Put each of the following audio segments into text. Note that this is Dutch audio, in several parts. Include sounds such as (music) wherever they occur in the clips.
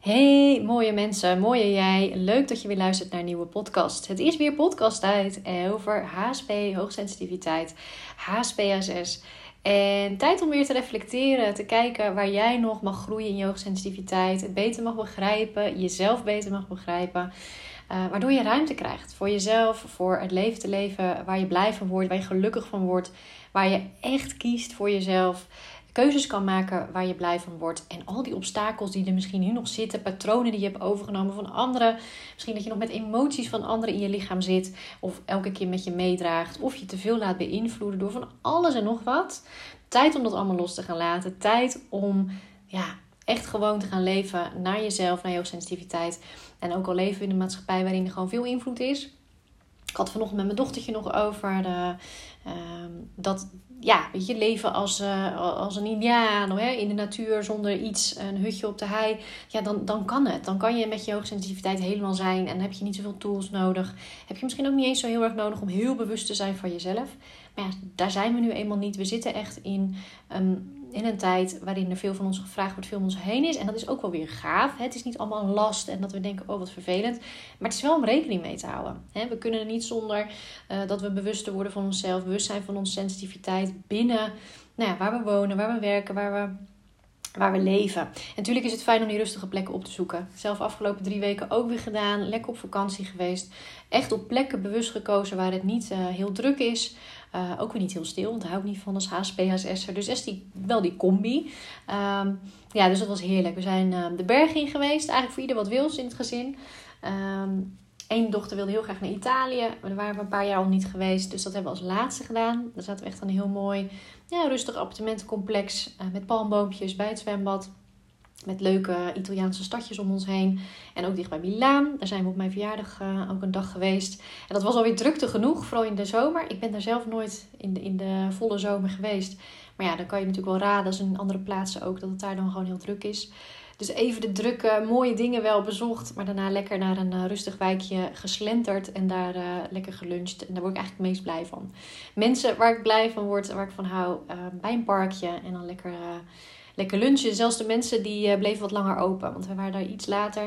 Hey, mooie mensen, mooie jij. Leuk dat je weer luistert naar een nieuwe podcast. Het is weer podcasttijd over HSP, hoogsensitiviteit, HSPSS. En tijd om weer te reflecteren, te kijken waar jij nog mag groeien in je hoogsensitiviteit. Het beter mag begrijpen, jezelf beter mag begrijpen. Uh, waardoor je ruimte krijgt voor jezelf, voor het leven te leven waar je blij van wordt, waar je gelukkig van wordt, waar je echt kiest voor jezelf keuzes kan maken waar je blij van wordt. En al die obstakels die er misschien nu nog zitten, patronen die je hebt overgenomen van anderen. Misschien dat je nog met emoties van anderen in je lichaam zit. Of elke keer met je meedraagt. Of je te veel laat beïnvloeden door van alles en nog wat. Tijd om dat allemaal los te gaan laten. Tijd om ja, echt gewoon te gaan leven naar jezelf, naar je sensitiviteit. En ook al leven in een maatschappij waarin er gewoon veel invloed is. Ik had vanochtend met mijn dochtertje nog over de, ehm, dat ja, weet je, leven als, uh, als een indiaan hè, in de natuur zonder iets, een hutje op de hei. Ja, dan, dan kan het. Dan kan je met je hoogsensitiviteit helemaal zijn en heb je niet zoveel tools nodig. Heb je misschien ook niet eens zo heel erg nodig om heel bewust te zijn van jezelf. Maar ja, daar zijn we nu eenmaal niet. We zitten echt in um, in een tijd waarin er veel van ons gevraagd wordt, veel om ons heen is. En dat is ook wel weer gaaf. Het is niet allemaal last en dat we denken, oh wat vervelend. Maar het is wel om rekening mee te houden. We kunnen er niet zonder uh, dat we bewuster worden van onszelf, bewust zijn van onze sensitiviteit binnen nou ja, waar we wonen, waar we werken, waar we waar we leven. En natuurlijk is het fijn om die rustige plekken op te zoeken. Zelf afgelopen drie weken ook weer gedaan. Lekker op vakantie geweest. Echt op plekken bewust gekozen waar het niet uh, heel druk is. Uh, ook weer niet heel stil, want daar hou ik niet van als HSPHS'er. Dus is die, wel die combi. Um, ja, dus dat was heerlijk. We zijn uh, de berg in geweest. Eigenlijk voor ieder wat wils in het gezin. Um, Eén dochter wilde heel graag naar Italië. Maar daar waren we een paar jaar al niet geweest. Dus dat hebben we als laatste gedaan. Daar zaten we echt aan een heel mooi, ja, rustig appartementencomplex. Uh, met palmboompjes bij het zwembad. Met leuke Italiaanse stadjes om ons heen. En ook dicht bij Milaan. Daar zijn we op mijn verjaardag uh, ook een dag geweest. En dat was alweer drukte genoeg, vooral in de zomer. Ik ben daar zelf nooit in de, in de volle zomer geweest. Maar ja, dan kan je natuurlijk wel raden, als in andere plaatsen ook, dat het daar dan gewoon heel druk is. Dus even de drukke, mooie dingen wel bezocht. Maar daarna lekker naar een uh, rustig wijkje geslenterd. En daar uh, lekker geluncht. En daar word ik eigenlijk het meest blij van. Mensen waar ik blij van word, waar ik van hou, uh, bij een parkje. En dan lekker, lekker lunchen. Zelfs de mensen die bleven wat langer open. Want we waren daar iets later.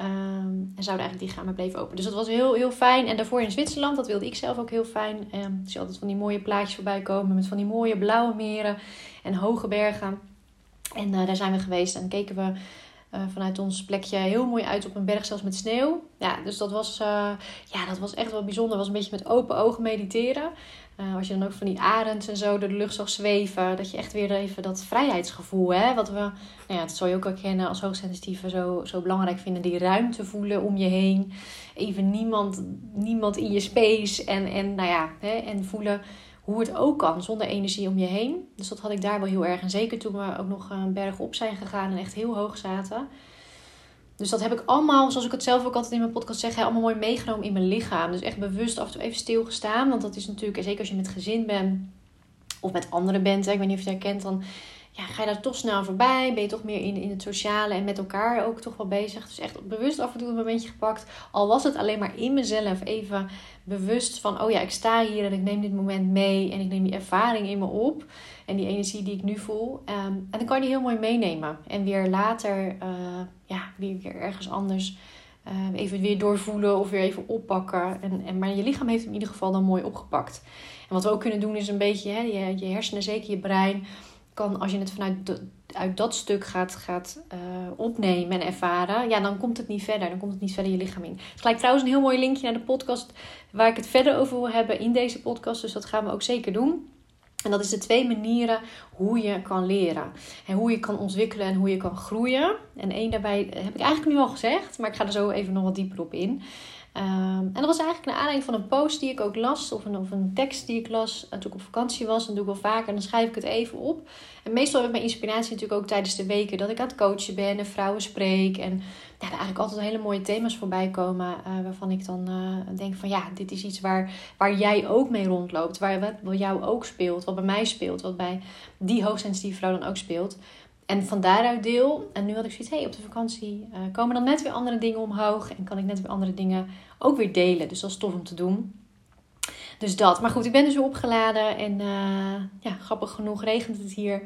Um, en zouden eigenlijk die gaan, maar bleven open. Dus dat was heel, heel fijn. En daarvoor in Zwitserland, dat wilde ik zelf ook heel fijn. Um, zie je altijd van die mooie plaatjes voorbij komen. Met van die mooie blauwe meren en hoge bergen. En uh, daar zijn we geweest en keken we uh, vanuit ons plekje heel mooi uit op een berg, zelfs met sneeuw. Ja, dus dat was, uh, ja, dat was echt wel bijzonder. was een beetje met open ogen mediteren. als je dan ook van die arends en zo door de lucht zag zweven. Dat je echt weer even dat vrijheidsgevoel, hè, wat we, nou ja, dat zal je ook herkennen als hoogsensitieve, zo, zo belangrijk vinden. Die ruimte voelen om je heen. Even niemand, niemand in je space. En, en, nou ja, hè, en voelen hoe het ook kan zonder energie om je heen. Dus dat had ik daar wel heel erg. En zeker toen we ook nog een berg op zijn gegaan en echt heel hoog zaten. Dus dat heb ik allemaal, zoals ik het zelf ook altijd in mijn podcast zeg, allemaal mooi meegenomen in mijn lichaam. Dus echt bewust af en toe even stilgestaan. Want dat is natuurlijk, zeker als je met gezin bent of met anderen bent. Ik weet niet of je het herkent, dan ja, ga je daar toch snel voorbij? Ben je toch meer in, in het sociale en met elkaar ook toch wel bezig? Dus echt bewust af en toe een momentje gepakt. Al was het alleen maar in mezelf even bewust van... oh ja, ik sta hier en ik neem dit moment mee... en ik neem die ervaring in me op. En die energie die ik nu voel. Um, en dan kan je die heel mooi meenemen. En weer later, uh, ja, weer, ergens anders... Uh, even weer doorvoelen of weer even oppakken. En, en, maar je lichaam heeft hem in ieder geval dan mooi opgepakt. En wat we ook kunnen doen is een beetje hè, je, je hersenen, zeker je brein kan, als je het vanuit uit dat stuk gaat, gaat uh, opnemen en ervaren, ja, dan komt het niet verder. Dan komt het niet verder je lichaam in. Het gelijk trouwens een heel mooi linkje naar de podcast waar ik het verder over wil hebben in deze podcast. Dus dat gaan we ook zeker doen. En dat is de twee manieren hoe je kan leren. En hoe je kan ontwikkelen en hoe je kan groeien. En één daarbij heb ik eigenlijk nu al gezegd, maar ik ga er zo even nog wat dieper op in. Um, en dat was eigenlijk naar aanleiding van een post die ik ook las, of een, of een tekst die ik las toen ik op vakantie was. En doe ik wel vaker en dan schrijf ik het even op. En meestal heb ik mijn inspiratie natuurlijk ook tijdens de weken dat ik aan het coachen ben en vrouwen spreek. En ja, er eigenlijk altijd hele mooie thema's voorbij komen uh, waarvan ik dan uh, denk van ja, dit is iets waar, waar jij ook mee rondloopt. Waar wat bij jou ook speelt, wat bij mij speelt, wat bij die hoogsensitieve vrouw dan ook speelt. En van daaruit deel. En nu had ik zoiets, hey, op de vakantie uh, komen dan net weer andere dingen omhoog. En kan ik net weer andere dingen ook weer delen. Dus dat is tof om te doen. Dus dat. Maar goed, ik ben dus weer opgeladen. En uh, ja, grappig genoeg regent het hier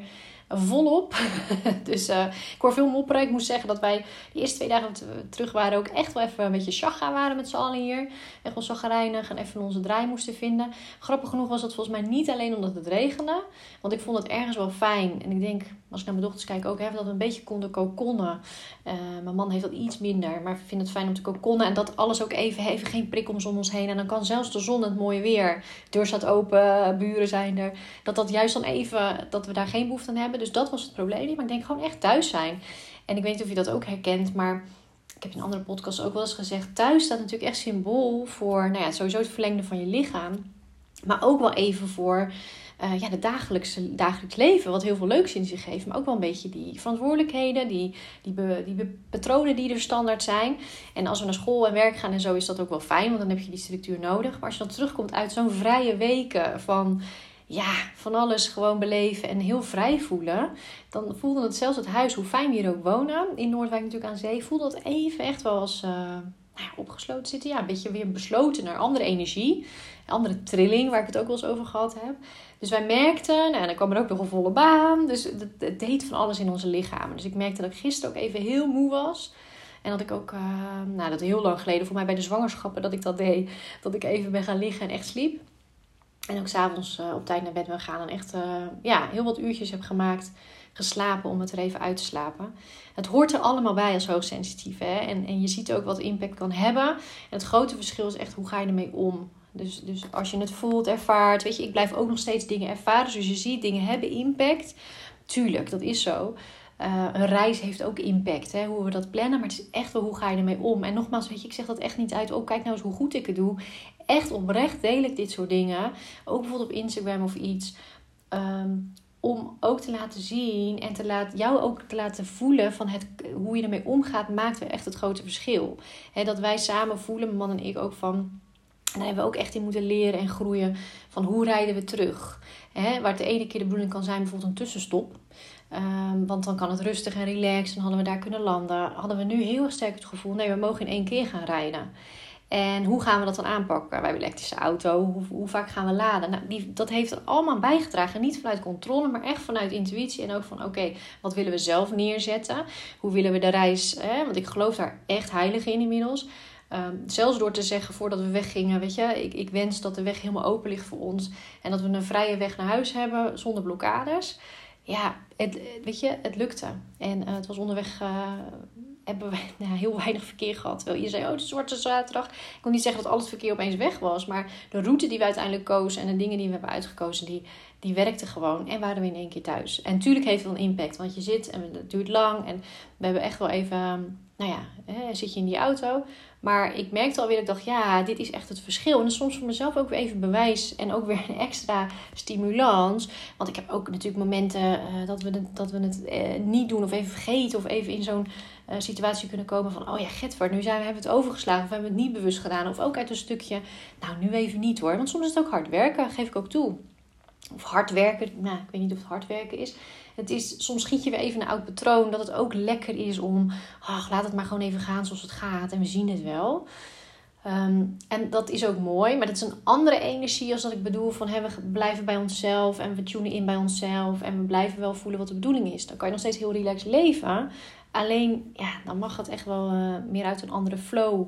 volop. (laughs) dus uh, ik hoor veel mopperen. Ik moet zeggen dat wij de eerste twee dagen dat we terug waren ook echt wel even een beetje chagga waren met z'n allen hier. Echt wel chagrijnig en even onze draai moesten vinden. Grappig genoeg was dat volgens mij niet alleen omdat het regende. Want ik vond het ergens wel fijn. En ik denk, als ik naar mijn dochters kijk, ook even dat een beetje konden kokonnen. Uh, mijn man heeft dat iets minder. Maar vind het fijn om te kokonnen. En dat alles ook even, even geen prikkels om ons heen. En dan kan zelfs de zon het mooie weer. De deur staat open, buren zijn er. Dat dat juist dan even, dat we daar geen behoefte aan hebben. Dus dat was het probleem. Maar ik denk gewoon echt thuis zijn. En ik weet niet of je dat ook herkent, maar ik heb in andere podcasts ook wel eens gezegd: thuis staat natuurlijk echt symbool voor, nou ja, sowieso het verlengde van je lichaam. Maar ook wel even voor uh, ja, het dagelijkse, dagelijks leven, wat heel veel leuks in zich heeft. Maar ook wel een beetje die verantwoordelijkheden, die, die, die patronen die er standaard zijn. En als we naar school en werk gaan en zo, is dat ook wel fijn, want dan heb je die structuur nodig. Maar als je dan terugkomt uit zo'n vrije weken van ja, van alles gewoon beleven en heel vrij voelen. Dan voelde het zelfs het huis, hoe fijn we hier ook wonen, in Noordwijk natuurlijk aan zee, voelde het even echt wel als uh, nou opgesloten zitten. Ja, een beetje weer besloten naar andere energie, andere trilling, waar ik het ook wel eens over gehad heb. Dus wij merkten, nou, dan kwam er ook nog een volle baan. Dus het, deed van alles in onze lichamen. Dus ik merkte dat ik gisteren ook even heel moe was. En dat ik ook, uh, nou dat heel lang geleden, voor mij bij de zwangerschappen, dat ik dat deed. Dat ik even ben gaan liggen en echt sliep. En ook s'avonds uh, op tijd naar bed ben gaan. En echt uh, ja, heel wat uurtjes heb gemaakt, geslapen om het er even uit te slapen. Het hoort er allemaal bij als hoogsensitief. Hè? En, en je ziet ook wat impact kan hebben. En het grote verschil is echt hoe ga je ermee om. Dus, dus als je het voelt, ervaart. Weet je, ik blijf ook nog steeds dingen ervaren. Dus je ziet, dingen hebben impact. Tuurlijk, dat is zo. Uh, een reis heeft ook impact, hè, hoe we dat plannen. Maar het is echt wel hoe ga je ermee om. En nogmaals, weet je, ik zeg dat echt niet uit. Oh, kijk nou eens hoe goed ik het doe. Echt oprecht deel ik dit soort dingen. Ook bijvoorbeeld op Instagram of iets. Um, om ook te laten zien en te laten, jou ook te laten voelen van het, hoe je ermee omgaat, maakt weer echt het grote verschil. He, dat wij samen voelen, mijn man en ik ook van. En daar hebben we ook echt in moeten leren en groeien van hoe rijden we terug. Waar het de ene keer de bedoeling kan zijn, bijvoorbeeld een tussenstop. Um, want dan kan het rustig en relaxed en hadden we daar kunnen landen. Hadden we nu heel sterk het gevoel, nee, we mogen in één keer gaan rijden. En hoe gaan we dat dan aanpakken? Wij hebben elektrische auto. Hoe, hoe vaak gaan we laden? Nou, die, dat heeft er allemaal bijgedragen. Niet vanuit controle, maar echt vanuit intuïtie. En ook van, oké, wat willen we zelf neerzetten? Hoe willen we de reis... Want ik geloof daar echt heilig in inmiddels. Um, zelfs door te zeggen voordat we weggingen, weet je, ik, ik wens dat de weg helemaal open ligt voor ons. En dat we een vrije weg naar huis hebben zonder blokkades. Ja, het, weet je, het lukte. En uh, het was onderweg... Uh, hebben we (laughs) nou, heel weinig verkeer gehad. Terwijl je zei, oh, het is Zwarte Zaterdag. Ik wil niet zeggen dat al het verkeer opeens weg was. Maar de route die we uiteindelijk kozen en de dingen die we hebben uitgekozen, die, die werkten gewoon. En waren we in één keer thuis. En natuurlijk heeft het een impact, want je zit en het duurt lang. En we hebben echt wel even, nou ja, zit je in die auto. Maar ik merkte alweer, ik dacht, ja, dit is echt het verschil. En soms voor mezelf ook weer even bewijs en ook weer een extra stimulans. Want ik heb ook natuurlijk momenten uh, dat, we het, dat we het uh, niet doen of even vergeten. Of even in zo'n uh, situatie kunnen komen van, oh ja, Getver, nu zijn we, hebben we het overgeslagen of hebben we het niet bewust gedaan. Of ook uit een stukje, nou, nu even niet hoor. Want soms is het ook hard werken, geef ik ook toe. Of hard werken, nou, ik weet niet of het hard werken is. Het is, soms schiet je weer even een oud patroon. Dat het ook lekker is om, ach, laat het maar gewoon even gaan zoals het gaat. En we zien het wel. Ehm, en dat is ook mooi, maar dat is een andere energie als dat ik bedoel van we blijven bij onszelf en we tunen in bij onszelf en we blijven wel voelen wat de bedoeling is. Dan kan je nog steeds heel relaxed leven. Alleen, ja, dan mag het echt wel uh, meer uit een andere flow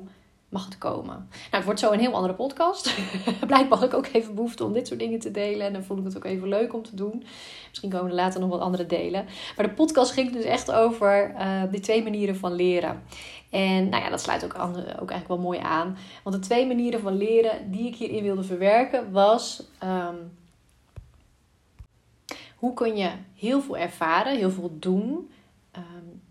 mag het komen. Nou, het wordt zo een heel andere podcast. (laughs) Blijkbaar had ik ook even behoefte om dit soort dingen te delen. En dan vond ik het ook even leuk om te doen. Misschien komen er later nog wat andere delen. Maar de podcast ging dus echt over uh, die twee manieren van leren. En nou ja, dat sluit ook, andere, ook eigenlijk wel mooi aan. Want de twee manieren van leren die ik hierin wilde verwerken was... Um, hoe kun je heel veel ervaren, heel veel doen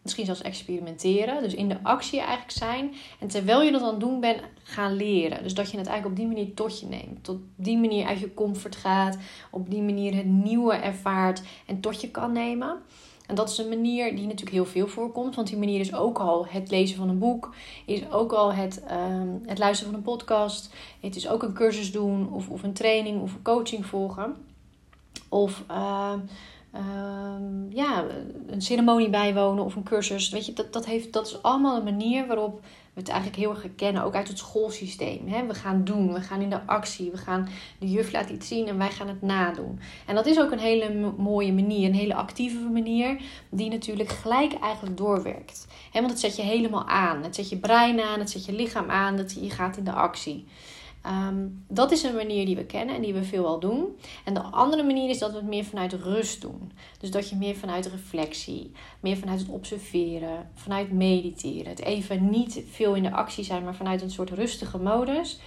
misschien zelfs experimenteren. Dus in de actie eigenlijk zijn. En terwijl je dat aan het doen bent, gaan leren. Dus dat je het eigenlijk op die manier tot je neemt. Op die manier uit je comfort gaat. Op die manier het nieuwe ervaart en tot je kan nemen. En dat is een manier die natuurlijk heel veel voorkomt. Want die manier is ook al het lezen van een boek. Is ook al het, ehm, het luisteren van een podcast. Het is ook een cursus doen. Of, of een training of een coaching volgen. Of... Uh, ehm, ja, een ceremonie bijwonen of een cursus. Weet je, dat, dat, heeft, dat is allemaal een manier waarop we het eigenlijk heel erg herkennen, ook uit het schoolsysteem. Hè? We gaan doen, we gaan in de actie, we gaan de juf laat iets zien en wij gaan het nadoen. En dat is ook een hele mooie manier, een hele actieve manier, die natuurlijk gelijk eigenlijk doorwerkt. Hè? Want het zet je helemaal aan. Het zet je brein aan, het zet je lichaam aan, dat je gaat in de actie. Ehm, dat is een manier die we kennen en die we veelal doen. En de andere manier is dat we het meer vanuit rust doen. Dus dat je meer vanuit reflectie, meer vanuit het observeren, vanuit mediteren. Het even niet veel in de actie zijn, maar vanuit een soort rustige modus.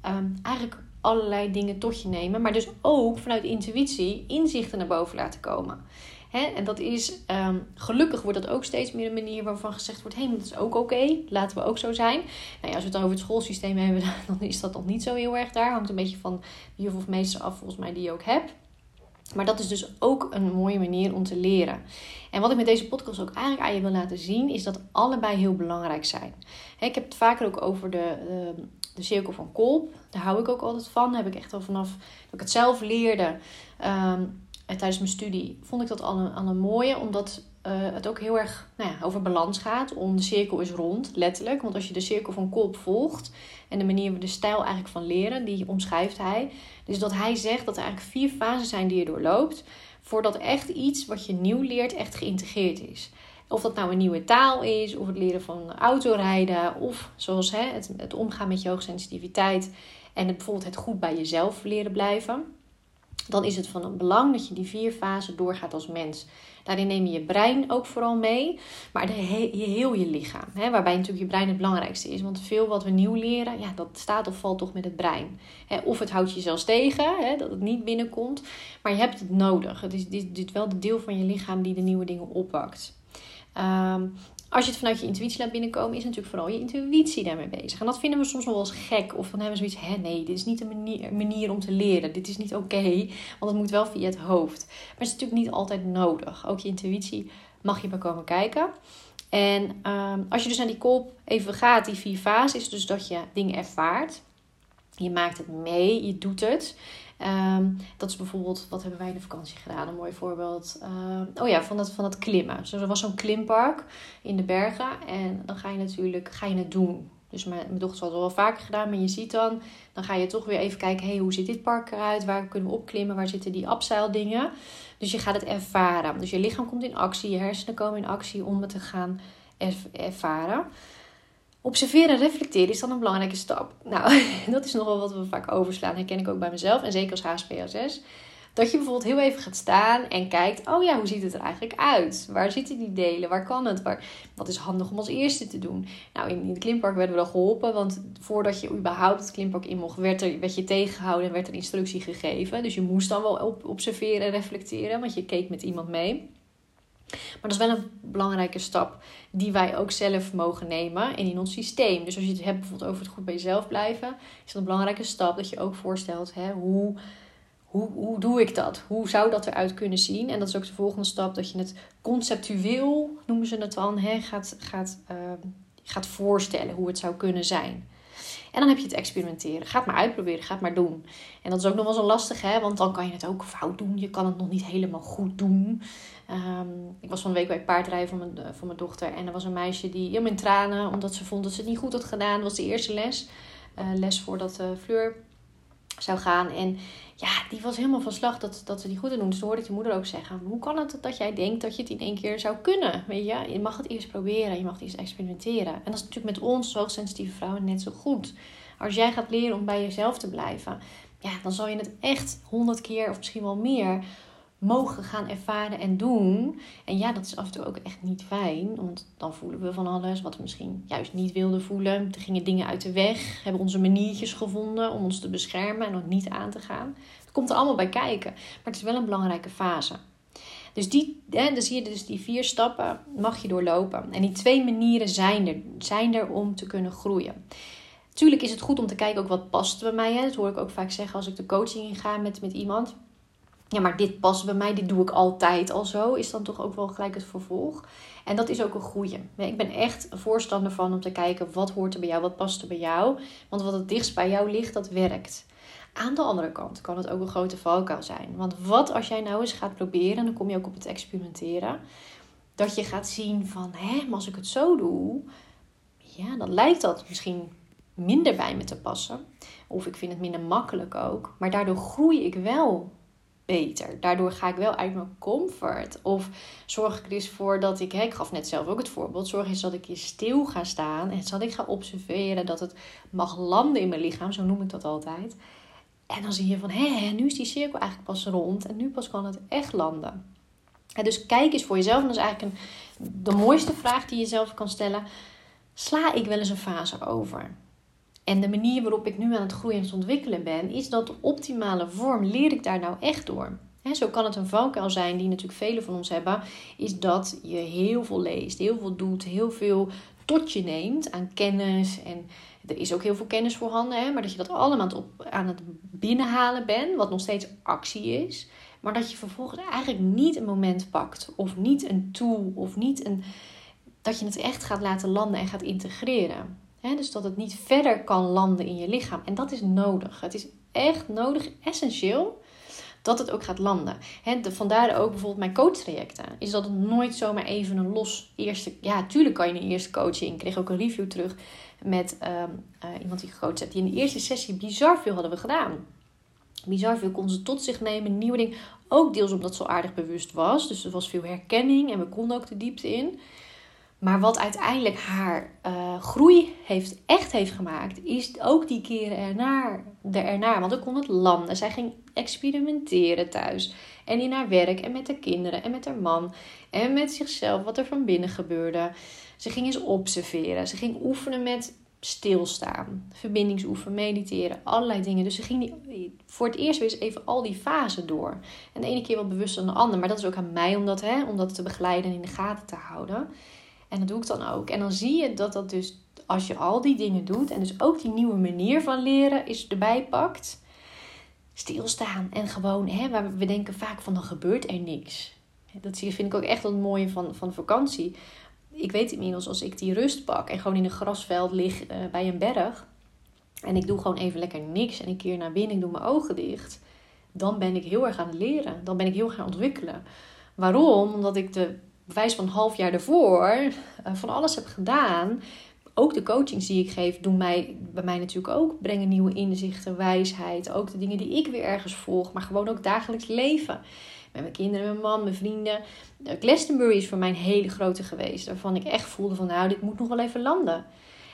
Ehm, eigenlijk allerlei dingen tot je nemen. Maar dus ook vanuit intuïtie inzichten naar boven laten komen. En dat is, um, gelukkig wordt dat ook steeds meer een manier waarvan gezegd wordt: hé, dat is ook oké, laten we ook zo zijn. Nou ja, als we het dan over het schoolsysteem hebben, (laughs) dan is dat nog niet zo heel erg daar. Hangt een beetje van de juf of meester af, volgens mij, die je ook hebt. Maar dat is dus ook een mooie manier om te leren. En wat ik met deze podcast ook eigenlijk aan je wil laten zien, is dat allebei heel belangrijk zijn. Ik heb het vaker ook over de, ehm, de cirkel van Kolb. Daar hou ik ook altijd van. Daar heb ik echt al vanaf dat ik het zelf leerde. Ehm, en tijdens mijn studie vond ik dat al een, al een mooie, omdat uh, het ook heel erg nou ja, over balans gaat. Om de cirkel is rond, letterlijk. Want als je de cirkel van Kolb volgt en de manier, de stijl eigenlijk van leren, die omschrijft hij. Dus dat hij zegt dat er eigenlijk vier fasen zijn die je doorloopt. Voordat echt iets wat je nieuw leert echt geïntegreerd is. Of dat nou een nieuwe taal is, of het leren van autorijden, of zoals hè, het, omgaan met je hoogsensitiviteit en bijvoorbeeld het goed bij jezelf leren blijven dan is het van belang dat je die vier fasen doorgaat als mens. Daarin neem je je brein ook vooral mee, maar de je heel je lichaam. Hè, waarbij natuurlijk je brein het belangrijkste is. Want veel wat we nieuw leren, ja, dat staat of valt toch met het brein. Hè, of het houdt je zelfs tegen, hè, dat het niet binnenkomt. Maar je hebt het nodig. Het is dit, dit wel de deel van je lichaam die de nieuwe dingen oppakt. Um, als je het vanuit je intuïtie laat binnenkomen, is natuurlijk vooral je intuïtie daarmee bezig. En dat vinden we soms wel eens gek. Of dan hebben we zoiets, hè, nee, dit is niet een manier, om te leren. Dit is niet oké, want het moet wel via het hoofd. Maar het is natuurlijk niet altijd nodig. Ook je intuïtie mag je bij komen kijken. En ehm, als je dus naar die kop even gaat, die vier fases, dus dat je dingen ervaart. Je maakt het mee, je doet het. Ehm, dat is bijvoorbeeld, wat hebben wij in de vakantie gedaan? Een mooi voorbeeld. Ehm, oh ja, van het, van het klimmen. Dus er was zo'n klimpark in de bergen. En dan ga je natuurlijk ga je het doen. Dus mijn, dochter had het wel vaker gedaan. Maar je ziet dan, dan ga je toch weer even kijken. hey, hoe ziet dit park eruit? Waar kunnen we opklimmen? Waar zitten die dingen? Dus je gaat het ervaren. Dus je lichaam komt in actie. Je hersenen komen in actie om het te gaan ervaren. Observeren en reflecteren is dan een belangrijke stap. Nou, (laughs) dat is nogal wat we vaak overslaan. Herken ik ook bij mezelf en zeker als HSPSS. Dat je bijvoorbeeld heel even gaat staan en kijkt: oh ja, hoe ziet het er eigenlijk uit? Waar zitten die delen? Waar kan het? Wat is handig om als eerste te doen? Nou, in, het klimpark werden we dan geholpen, want voordat je überhaupt het klimpark in mocht, werd, er, werd je tegengehouden en werd er instructie gegeven. Dus je moest dan wel observeren en reflecteren, want je keek met iemand mee. Maar dat is wel een belangrijke stap die wij ook zelf mogen nemen en in ons systeem. Dus als je het hebt bijvoorbeeld over het goed bij jezelf blijven, is dat een belangrijke stap dat je ook voorstelt hè, hoe, hoe, hoe doe ik dat? Hoe zou dat eruit kunnen zien? En dat is ook de volgende stap dat je het conceptueel, noemen ze het dan, hè, gaat, gaat, uh, gaat voorstellen hoe het zou kunnen zijn. En dan heb je het experimenteren. Ga het maar uitproberen, ga het maar doen. En dat is ook nog wel zo lastig, hè? want dan kan je het ook fout doen. Je kan het nog niet helemaal goed doen. Ehm, ik was van een week bij paardrijden van mijn, van mijn dochter. En er was een meisje die helemaal in tranen, omdat ze vond dat ze het niet goed had gedaan. Dat was de eerste les. Uh, les voordat uh, Fleur zou gaan. En ja, die was helemaal van slag dat, dat ze die goed doen. Dus toen hoorde ik je moeder ook zeggen: Hoe kan het dat jij denkt dat je het in één keer zou kunnen? Weet je, je mag het eerst proberen, je mag het eerst experimenteren. En dat is natuurlijk met ons, hoogsensitieve vrouwen, net zo goed. Als jij gaat leren om bij jezelf te blijven, ja, dan zal je het echt honderd keer of misschien wel meer mogen gaan ervaren en doen. En ja, dat is af en toe ook echt niet fijn. Want dan voelen we van alles wat we misschien juist niet wilden voelen. Er gingen dingen uit de weg. Hebben onze maniertjes gevonden om ons te beschermen en het niet aan te gaan. Het komt er allemaal bij kijken. Maar het is wel een belangrijke fase. Dus, die, hè, dan zie je dus die vier stappen mag je doorlopen. En die twee manieren zijn er, zijn er om te kunnen groeien. Tuurlijk is het goed om te kijken ook wat past bij mij. Hè. Dat hoor ik ook vaak zeggen als ik de coaching inga met, met iemand ja, maar dit past bij mij, dit doe ik altijd al zo, is dan toch ook wel gelijk het vervolg. En dat is ook een goede. Ik ben echt een voorstander van om te kijken wat hoort er bij jou, wat past er bij jou. Want wat het dichtst bij jou ligt, dat werkt. Aan de andere kant kan het ook een grote valkuil zijn. Want wat als jij nou eens gaat proberen, en dan kom je ook op het experimenteren, dat je gaat zien van, hé, maar als ik het zo doe, ja, dan lijkt dat misschien minder bij me te passen. Of ik vind het minder makkelijk ook. Maar daardoor groei ik wel beter. Daardoor ga ik wel uit mijn comfort. Of zorg ik er voor dat ik, hè, ik gaf net zelf ook het voorbeeld, zorg eens dat ik hier stil ga staan en dat ik ga observeren dat het mag landen in mijn lichaam, zo noem ik dat altijd. En dan zie je van, hé, nu is die cirkel eigenlijk pas rond en nu pas kan het echt landen. En dus kijk eens voor jezelf, en dat is eigenlijk de mooiste vraag die je zelf kan stellen. Sla ik wel eens een fase over? En de manier waarop ik nu aan het groeien en het ontwikkelen ben, is dat de optimale vorm. Leer ik daar nou echt door? He, zo kan het een valkuil zijn, die natuurlijk velen van ons hebben, is dat je heel veel leest, heel veel doet, heel veel tot je neemt aan kennis. En er is ook heel veel kennis voorhanden, hè, maar dat je dat allemaal aan het binnenhalen bent, wat nog steeds actie is. Maar dat je vervolgens eigenlijk niet een moment pakt, of niet een tool, of niet een. dat je het echt gaat laten landen en gaat integreren dus dat het niet verder kan landen in je lichaam. En dat is nodig. Het is echt nodig, essentieel, dat het ook gaat landen. de, vandaar ook bijvoorbeeld mijn coachtrajecten. Is dat het nooit zomaar even een los eerste... Ja, tuurlijk kan je een eerste coaching. Ik kreeg ook een review terug met ehm, eh, iemand die gecoacht heeft. Die in de eerste sessie bizar veel hadden we gedaan. Bizar veel konden ze tot zich nemen, nieuwe dingen. Ook deels omdat ze zo aardig bewust was. Dus er was veel herkenning en we konden ook de diepte in. Maar wat uiteindelijk haar uh, groei heeft, echt heeft gemaakt, is ook die keren ernaar, de ernaar. Want dan kon het landen. Zij ging experimenteren thuis. En in haar werk en met de kinderen en met haar man. En met zichzelf, wat er van binnen gebeurde. Ze ging eens observeren. Ze ging oefenen met stilstaan. Verbindingsoefenen, mediteren, allerlei dingen. Dus ze ging die, voor het eerst weer eens even al die fasen door. En de ene keer wat bewuster dan de andere. Maar dat is ook aan mij om dat, hè, om dat te begeleiden en in de gaten te houden. En dat doe ik dan ook. En dan zie je dat dat dus, als je al die dingen doet en dus ook die nieuwe manier van leren is erbij pakt, stilstaan en gewoon, hè, waar we denken vaak van dan gebeurt er niks. Dat vind ik ook echt het mooie van, van vakantie. Ik weet inmiddels als ik die rust pak en gewoon in een grasveld lig uh, bij een berg en ik doe gewoon even lekker niks en ik keer naar binnen, ik doe mijn ogen dicht, dan ben ik heel erg aan het leren. Dan ben ik heel erg aan het ontwikkelen. Waarom? Omdat ik de bewijs van een half jaar daarvoor uh, van alles heb gedaan. Ook de coachings die ik geef, doen mij, bij mij natuurlijk ook. Brengen nieuwe inzichten, wijsheid. Ook de dingen die ik weer ergens volg. Maar gewoon ook dagelijks leven. Met mijn kinderen, mijn man, mijn vrienden. Uh, Glastonbury is voor mij een hele grote geweest. Waarvan ik echt voelde van nou, dit moet nog wel even landen.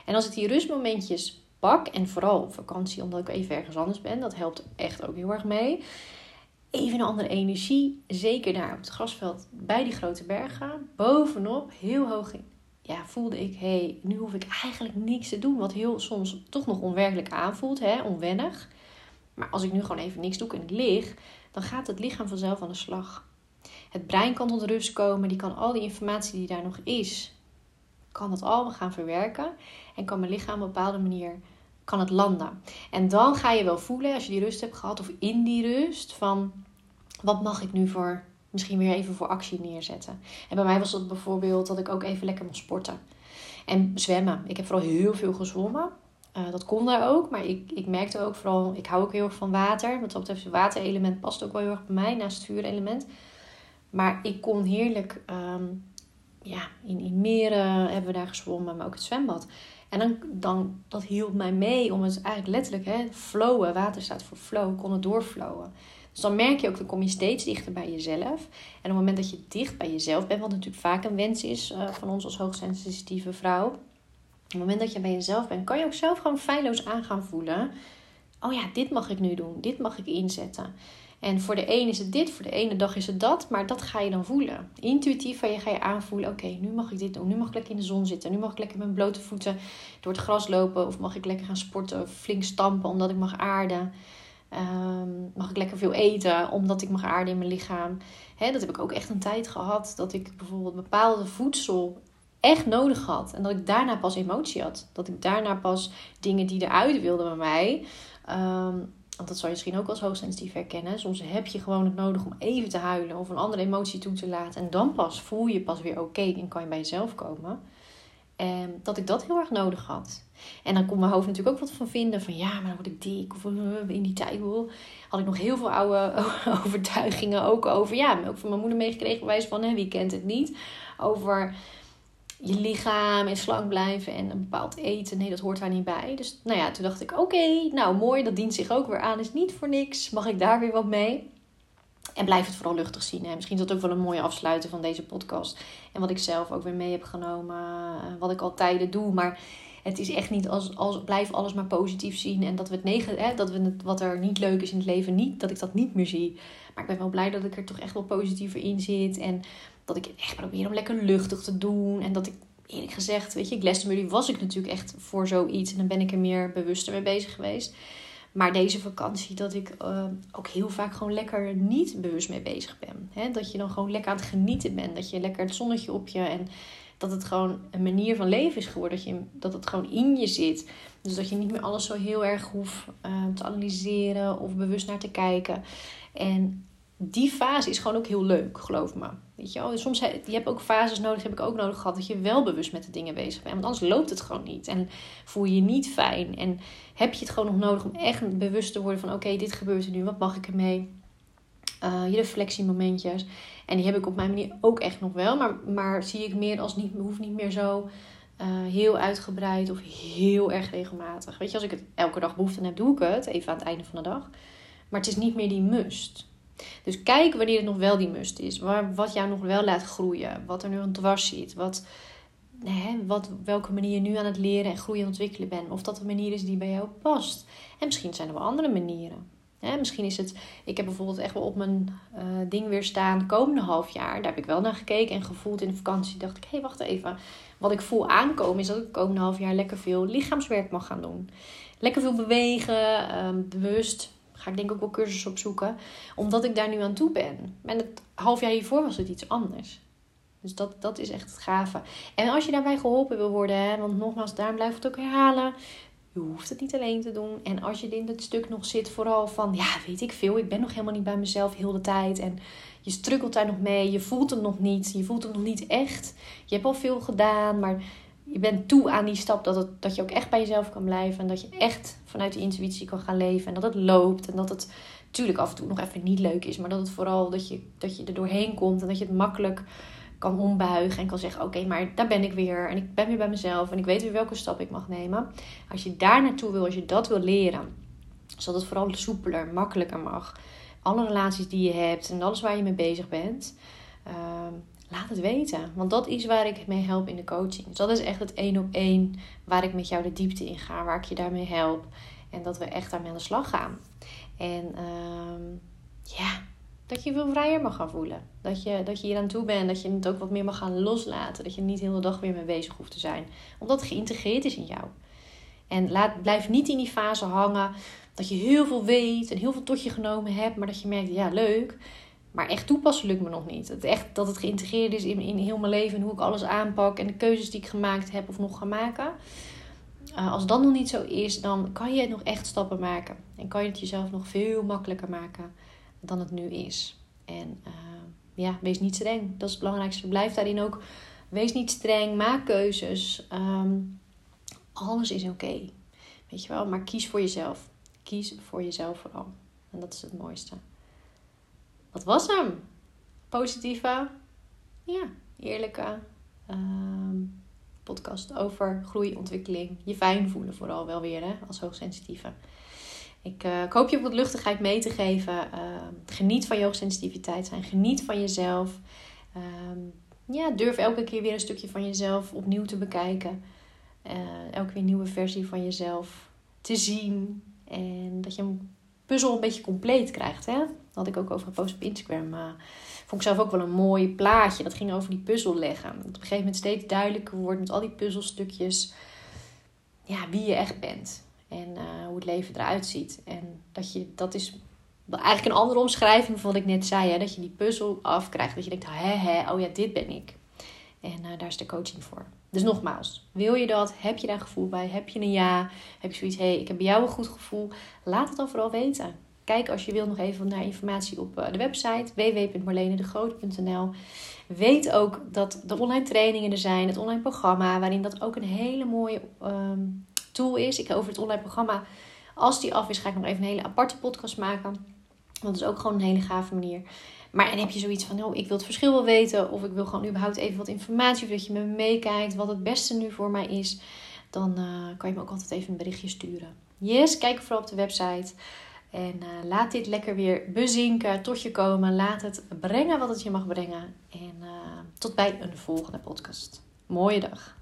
En als ik die rustmomentjes pak. En vooral vakantie, omdat ik even ergens anders ben. Dat helpt echt ook heel erg mee even een andere energie. Zeker daar op het grasveld bij die grote bergen. Bovenop, heel hoog in. Ja, voelde ik, hé, hey, nu hoef ik eigenlijk niks te doen. Wat heel soms toch nog onwerkelijk aanvoelt, hè, onwennig. Maar als ik nu gewoon even niks doe en ik lig, dan gaat het lichaam vanzelf aan de slag. Het brein kan tot rust komen, die kan al die informatie die daar nog is, kan dat allemaal gaan verwerken. En kan mijn lichaam op een bepaalde manier kan het landen. En dan ga je wel voelen, als je die rust hebt gehad, of in die rust, van wat mag ik nu voor, misschien weer even voor actie neerzetten. En bij mij was dat bijvoorbeeld dat ik ook even lekker mocht sporten. En zwemmen. Ik heb vooral heel veel gezwommen. Uh, dat kon daar ook, maar ik, ik merkte ook vooral, ik hou ook heel erg van water. Wat dat betreft, het waterelement past ook wel heel erg bij mij, naast het vuurelement. Maar ik kon heerlijk, um, ja, in, in meren hebben we daar gezwommen, maar ook het zwembad. En dan, dan, dat hielp mij mee om het eigenlijk letterlijk, hè, flowen, water staat voor flow, kon het doorflowen. Dus dan merk je ook, dan kom je steeds dichter bij jezelf. En op het moment dat je dicht bij jezelf bent, wat natuurlijk vaak een wens is uh, van ons als hoogsensitieve vrouw. Op het moment dat je bij jezelf bent, kan je ook zelf gewoon feilloos aan gaan voelen. Oh ja, dit mag ik nu doen, dit mag ik inzetten. En voor de een is het dit, voor de ene dag is het dat, maar dat ga je dan voelen. Intuïtief van je ga je aanvoelen, oké, nu mag ik dit doen, nu mag ik lekker in de zon zitten, nu mag ik lekker met mijn blote voeten door het gras lopen, of mag ik lekker gaan sporten, of flink stampen omdat ik mag aarden. Ehm, mag ik lekker veel eten omdat ik mag aarden in mijn lichaam. Hè, dat heb ik ook echt een tijd gehad dat ik bijvoorbeeld bepaalde voedsel echt nodig had. En dat ik daarna pas emotie had. Dat ik daarna pas dingen die eruit wilden bij mij. Um, want dat zou je misschien ook als hoogsensitief herkennen. Soms heb je gewoon het nodig om even te huilen of een andere emotie toe te laten. En dan pas voel je pas weer oké en kan je bij jezelf komen. En dat ik dat heel erg nodig had. En dan kon mijn hoofd natuurlijk ook wat van vinden. Van ja, maar dan word ik dik. Of eh, in die tijd had ik nog heel veel oude (laughs) overtuigingen. Ook over, ja, ook van mijn moeder meegekregen. Wijs van, hè, wie kent het niet? Over je lichaam en slank blijven en een bepaald eten. Nee, dat hoort daar niet bij. Dus nou ja, toen dacht ik, oké, nou mooi. Dat dient zich ook weer aan. Is niet voor niks. Mag ik daar weer wat mee? En blijf het vooral luchtig zien. Misschien is dat ook wel een mooie afsluiten van deze podcast. En wat ik zelf ook weer mee heb genomen. Eh, wat ik al tijden doe. Maar het is echt niet als, als blijf alles maar positief zien. En dat we het negen, hè, dat we het, wat er niet leuk is in het leven, niet, dat ik dat niet meer zie. Maar ik ben wel blij dat ik er toch echt wel positiever in zit. En dat ik echt probeer om lekker luchtig te doen. En dat ik eerlijk gezegd, weet je, Glastonbury was ik natuurlijk echt voor zoiets. En dan ben ik er meer bewuster mee bezig geweest. Maar deze vakantie, dat ik uh, ook heel vaak gewoon lekker niet bewust mee bezig ben. Dat je dan gewoon lekker aan het genieten bent. Dat je lekker het zonnetje op je en dat het gewoon een manier van leven is geworden. Dat, je, dat het gewoon in je zit. Dus dat je niet meer alles zo heel erg hoeft uh, te analyseren of bewust naar te kijken. En die fase is gewoon ook heel leuk, geloof me. Weet je wel? Soms heb je ook fases nodig, heb ik ook nodig gehad, dat je wel bewust met de dingen bezig bent. Want anders loopt het gewoon niet. En voel je je niet fijn. En heb je het gewoon nog nodig om echt bewust te worden van: oké, dit gebeurt er nu, wat mag ik ermee? Uh, je reflectiemomentjes. En die heb ik op mijn manier ook echt nog wel. Maar, maar zie ik meer als niet, hoeft niet meer zo uh, heel uitgebreid of heel erg regelmatig. Weet je, als ik het elke dag behoefte heb, doe ik het. Even aan het einde van de dag. Maar het is niet meer die must. Dus kijk wanneer het nog wel die must is. Waar, wat jou nog wel laat groeien. Wat er nu aan dwars zit. Wat, hè, wat, welke manier je nu aan het leren en groeien en ontwikkelen bent. Of dat een manier is die bij jou past. En misschien zijn er wel andere manieren. Hè, misschien is het, ik heb bijvoorbeeld echt wel op mijn uh, ding weer staan komende half jaar. Daar heb ik wel naar gekeken en gevoeld in de vakantie. Dacht ik, hé, hey, wacht even. Wat ik voel aankomen is dat ik komende half jaar lekker veel lichaamswerk mag gaan doen. Lekker veel bewegen, um, bewust ga ik denk ook wel cursussen opzoeken. Omdat ik daar nu aan toe ben. En het half jaar hiervoor was het iets anders. Dus dat, dat is echt het gave. En als je daarbij geholpen wil worden, hè, want nogmaals, daarom blijf het ook herhalen. Je hoeft het niet alleen te doen. En als je in het stuk nog zit, vooral van, ja, weet ik veel, ik ben nog helemaal niet bij mezelf heel de tijd. En je strukkelt daar nog mee, je voelt het nog niet, je voelt het nog niet echt. Je hebt al veel gedaan, maar je bent toe aan die stap dat, het, dat je ook echt bij jezelf kan blijven. En dat je echt vanuit die intuïtie kan gaan leven. En dat het loopt. En dat het natuurlijk af en toe nog even niet leuk is. Maar dat het vooral dat je, dat je er doorheen komt. En dat je het makkelijk kan ombuigen. En kan zeggen: Oké, maar daar ben ik weer. En ik ben weer bij mezelf. En ik weet weer welke stap ik mag nemen. Als je daar naartoe wil, als je dat wil leren. Zodat het vooral soepeler, makkelijker mag. Alle relaties die je hebt en alles waar je mee bezig bent. Ehm, laat het weten. Want dat is waar ik mee help in de coaching. Dus dat is echt het één op één waar ik met jou de diepte in ga, waar ik je daarmee help. En dat we echt daarmee aan de slag gaan. En uh, ja, dat je veel vrijer mag gaan voelen. Dat je, dat je hier aan toe bent. Dat je het ook wat meer mag gaan loslaten. Dat je niet de hele dag weer mee bezig hoeft te zijn. Omdat het geïntegreerd is in jou. En laat, blijf niet in die fase hangen dat je heel veel weet en heel veel tot je genomen hebt. Maar dat je merkt, ja leuk. Maar echt toepassen lukt me nog niet. Het echt, dat het geïntegreerd is in, in heel mijn leven en hoe ik alles aanpak en de keuzes die ik gemaakt heb of nog ga maken. Uh, als dat nog niet zo is, dan kan je nog echt stappen maken. En kan je het jezelf nog veel makkelijker maken dan het nu is. En uh, ja, wees niet streng. Dat is het belangrijkste. Blijf daarin ook. Wees niet streng. Maak keuzes. Um, alles is oké. Weet je wel, maar kies voor jezelf. Kies voor jezelf vooral. En dat is het mooiste. Wat was hem? Positieve, ja, eerlijke uh, podcast over groei, ontwikkeling. Je fijn voelen vooral wel weer hè, als hoogsensitieve. Ik, uh, ik hoop je wat luchtigheid mee te geven. Uh, geniet van je hoogsensitiviteit zijn. Geniet van jezelf. Ehm, ja, durf elke keer weer een stukje van jezelf opnieuw te bekijken. Uh, elke weer nieuwe versie van jezelf te zien. En dat je een puzzel een beetje compleet krijgt. Hè? Had ik ook over gepost op Instagram. Vond ik zelf ook wel een mooi plaatje. Dat ging over die puzzel leggen. Dat op een gegeven moment steeds duidelijker wordt met al die puzzelstukjes. Ja, wie je echt bent. En uh, hoe het leven eruit ziet. En dat je, dat is eigenlijk een andere omschrijving van wat ik net zei. Hè? Dat je die puzzel afkrijgt. Dat je denkt, hè, hè, oh ja, dit ben ik. En uh, daar is de coaching voor. Dus nogmaals, wil je dat? Heb je daar gevoel bij? Heb je een ja? Heb je zoiets, hé, hey, ik heb bij jou een goed gevoel? Laat het dan vooral weten. Kijk als je wil nog even naar informatie op eh, de website www.marlenedegroot.nl. Weet ook dat de online trainingen er zijn, het online programma, waarin dat ook een hele mooie ehm, tool is. Ik over het online programma, als die af is, ga ik nog even een hele aparte podcast maken. Want dat is ook gewoon een hele gave manier. Maar en heb je zoiets van, oh, ik wil het verschil wel weten, of ik wil gewoon überhaupt even wat informatie, of dat je me meekijkt, wat het beste nu voor mij is, dan uh, kan je me ook altijd even een berichtje sturen. Yes, kijk vooral op de website. En uh, laat dit lekker weer bezinken, tot je komen. Laat het brengen wat het je mag brengen. En uh, tot bij een volgende podcast. Mooie dag.